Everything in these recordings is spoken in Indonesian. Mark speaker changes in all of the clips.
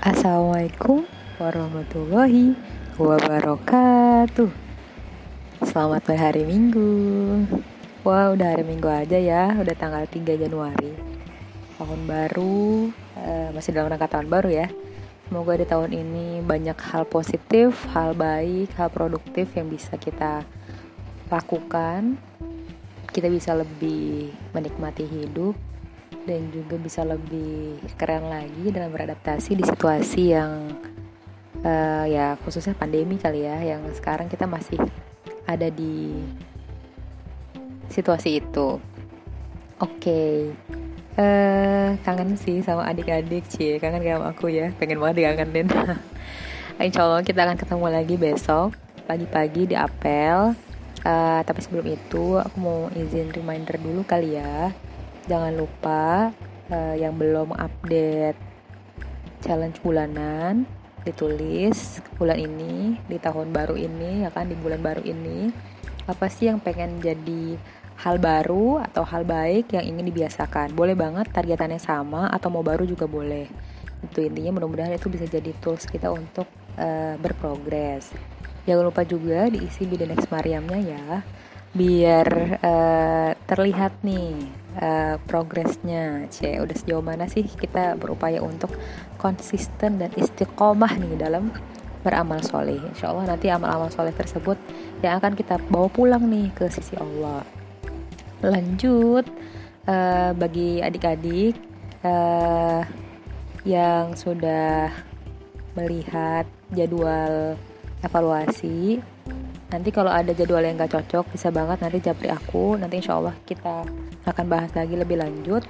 Speaker 1: Assalamualaikum warahmatullahi wabarakatuh. Selamat berhari Minggu. Wah udah hari Minggu aja ya Udah tanggal 3 Januari. Tahun baru uh, Masih dalam rangka tahun baru ya. Semoga di tahun ini banyak hal positif Hal baik, hal produktif yang bisa kita lakukan. Kita bisa lebih menikmati hidup dan juga bisa lebih keren lagi dalam beradaptasi di situasi yang uh, ya khususnya pandemi kali ya yang sekarang kita masih ada di situasi itu. Oke, okay. uh, eh, kangen sih sama adik-adik cie, kangen sama aku ya, pengen banget dikangenin. Insya Allah kita akan ketemu lagi besok pagi-pagi di apel. Uh, tapi sebelum itu aku mau izin reminder dulu kali ya jangan lupa uh, yang belum update challenge bulanan ditulis bulan ini di tahun baru ini ya kan di bulan baru ini. Apa sih yang pengen jadi hal baru atau hal baik yang ingin dibiasakan? Boleh banget targetannya sama atau mau baru juga boleh. Itu intinya mudah-mudahan itu bisa jadi tools kita untuk uh, berprogres. Jangan lupa juga diisi bidenex Mariamnya ya biar uh, terlihat nih uh, progresnya. C udah sejauh mana sih kita berupaya untuk konsisten dan istiqomah nih dalam beramal soleh? Insya Allah nanti amal-amal soleh tersebut yang akan kita bawa pulang nih ke sisi Allah. Lanjut uh, bagi adik-adik uh, yang sudah melihat jadwal evaluasi nanti kalau ada jadwal yang gak cocok bisa banget nanti japri aku. Nanti insya Allah kita akan bahas lagi lebih lanjut.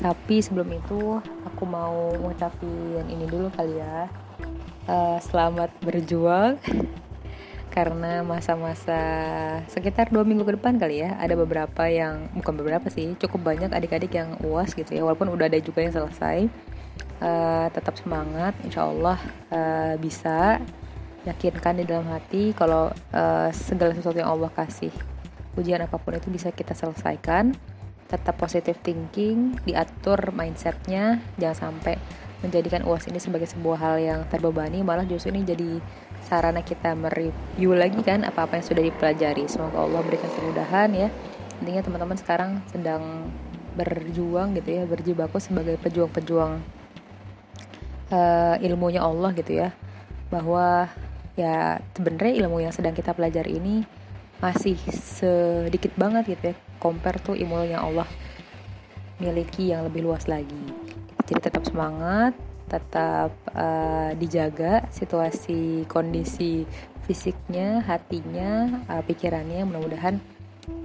Speaker 1: Tapi sebelum itu aku mau ngucapin ini dulu kali ya. Uh, selamat berjuang. Karena masa-masa sekitar dua minggu ke depan kali ya ada beberapa yang bukan beberapa sih cukup banyak adik-adik yang uas gitu ya. Walaupun udah ada juga yang selesai. Uh, tetap semangat. Insya Allah uh, bisa yakinkan di dalam hati kalau uh, segala sesuatu yang Allah kasih ujian apa pun itu bisa kita selesaikan. Tetap positive thinking diatur mindsetnya. Jangan sampai menjadikan uas ini sebagai sebuah hal yang terbebani malah justru ini jadi sarana kita mereview lagi kan apa-apa yang sudah dipelajari. Semoga Allah berikan kemudahan ya. Intinya teman-teman sekarang sedang berjuang gitu ya berjibaku sebagai pejuang-pejuang uh, ilmunya Allah gitu ya. Bahwa ya sebenarnya ilmu yang sedang kita pelajari ini masih sedikit banget gitu ya compare tuh ilmu yang Allah miliki yang lebih luas lagi. Jadi tetap semangat tetap uh, dijaga situasi kondisi fisiknya hatinya uh, pikirannya mudah-mudahan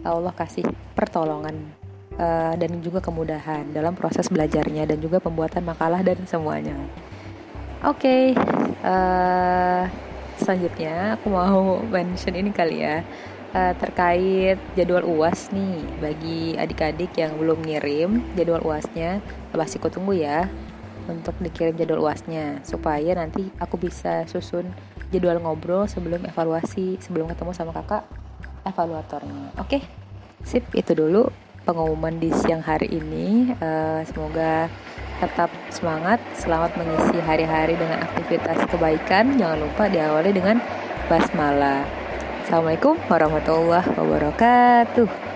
Speaker 1: Allah kasih pertolongan uh, dan juga kemudahan dalam proses belajarnya dan juga pembuatan makalah dan semuanya. Oke okay, uh, selanjutnya aku mau mention ini kali ya uh, terkait jadwal uas nih bagi adik-adik yang belum ngirim jadwal uasnya pasti aku tunggu ya untuk dikirim jadwal uasnya supaya nanti aku bisa susun jadwal ngobrol sebelum evaluasi sebelum ketemu sama kakak evaluatornya oke okay? sip itu dulu pengumuman di siang hari ini uh, semoga tetap semangat, selamat mengisi hari-hari dengan aktivitas kebaikan. Jangan lupa diawali dengan basmalah. Assalamualaikum warahmatullahi wabarakatuh.